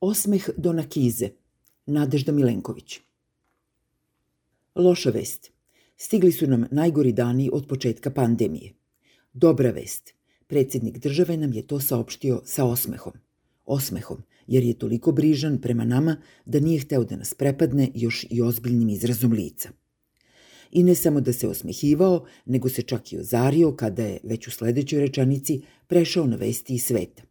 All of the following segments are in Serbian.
Osmeh Dona Kize, Nadežda Milenković. Loša vest. Stigli su nam najgori dani od početka pandemije. Dobra vest. Predsednik države nam je to saopštio sa osmehom. Osmehom, jer je toliko brižan prema nama da nije hteo da nas prepadne još i ozbiljnim izrazom lica. I ne samo da se osmehivao, nego se čak i ozario kada je, već u sledećoj rečanici, prešao na vesti i sveta.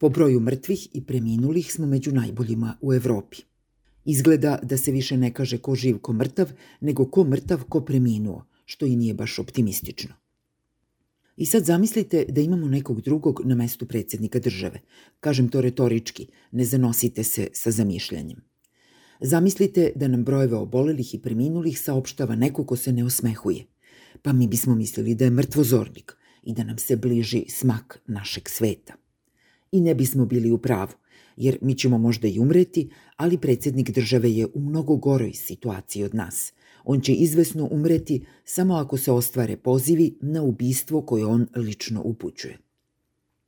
Po broju mrtvih i preminulih smo među najboljima u Evropi. Izgleda da se više ne kaže ko živ ko mrtav, nego ko mrtav ko preminuo, što i nije baš optimistično. I sad zamislite da imamo nekog drugog na mestu predsednika države. Kažem to retorički, ne zanosite se sa zamišljanjem. Zamislite da nam brojeve obolelih i preminulih saopštava neko ko se ne osmehuje. Pa mi bismo mislili da je mrtvozornik i da nam se bliži smak našeg sveta. I ne bismo bili u pravu, jer mi ćemo možda i umreti, ali predsednik države je u mnogo goroj situaciji od nas. On će izvesno umreti samo ako se ostvare pozivi na ubistvo koje on lično upućuje.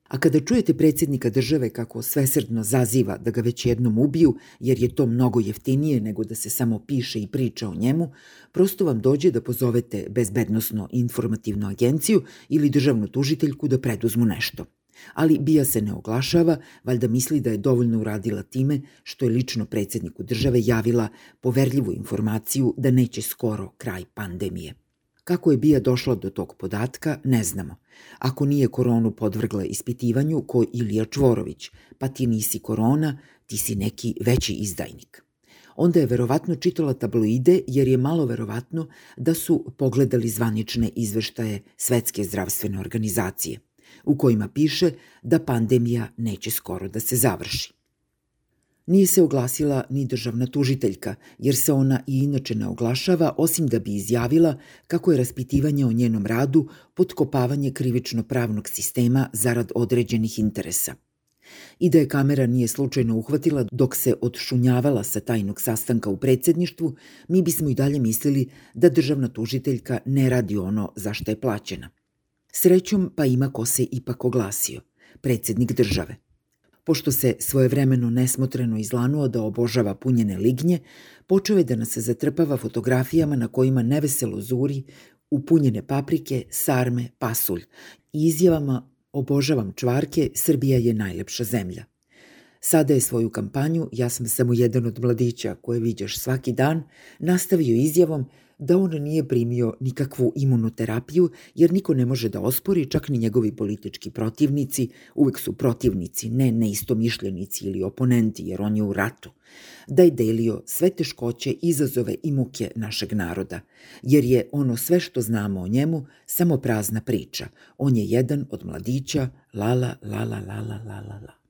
A kada čujete predsjednika države kako svesrdno zaziva da ga već jednom ubiju, jer je to mnogo jeftinije nego da se samo piše i priča o njemu, prosto vam dođe da pozovete bezbednostno informativnu agenciju ili državnu tužiteljku da preduzmu nešto – Ali Bija se ne oglašava, valjda misli da je dovoljno uradila time što je lično predsedniku države javila poverljivu informaciju da neće skoro kraj pandemije. Kako je Bija došla do tog podatka, ne znamo. Ako nije koronu podvrgla ispitivanju ko Ilija Čvorović, pa ti nisi korona, ti si neki veći izdajnik. Onda je verovatno čitala tabloide jer je malo verovatno da su pogledali zvanične izveštaje Svetske zdravstvene organizacije – u kojima piše da pandemija neće skoro da se završi. Nije se oglasila ni državna tužiteljka, jer se ona i inače ne oglašava, osim da bi izjavila kako je raspitivanje o njenom radu potkopavanje krivično-pravnog sistema zarad određenih interesa. I da je kamera nije slučajno uhvatila dok se odšunjavala sa tajnog sastanka u predsedništvu, mi bismo i dalje mislili da državna tužiteljka ne radi ono za što je plaćena – Srećom pa ima ko se ipak oglasio, predsednik države. Pošto se svojevremeno nesmotreno izlanuo da obožava punjene lignje, počeo je da nas zatrpava fotografijama na kojima neveselo zuri upunjene paprike, sarme, pasulj i izjavama obožavam čvarke, Srbija je najlepša zemlja. Sada je svoju kampanju, ja sam samo jedan od mladića koje viđaš svaki dan, nastavio izjavom da on nije primio nikakvu imunoterapiju, jer niko ne može da ospori, čak ni njegovi politički protivnici, uvek su protivnici, ne neistomišljenici ili oponenti, jer on je u ratu, da je delio sve teškoće, izazove i muke našeg naroda, jer je ono sve što znamo o njemu samo prazna priča. On je jedan od mladića, la la la la la la la la.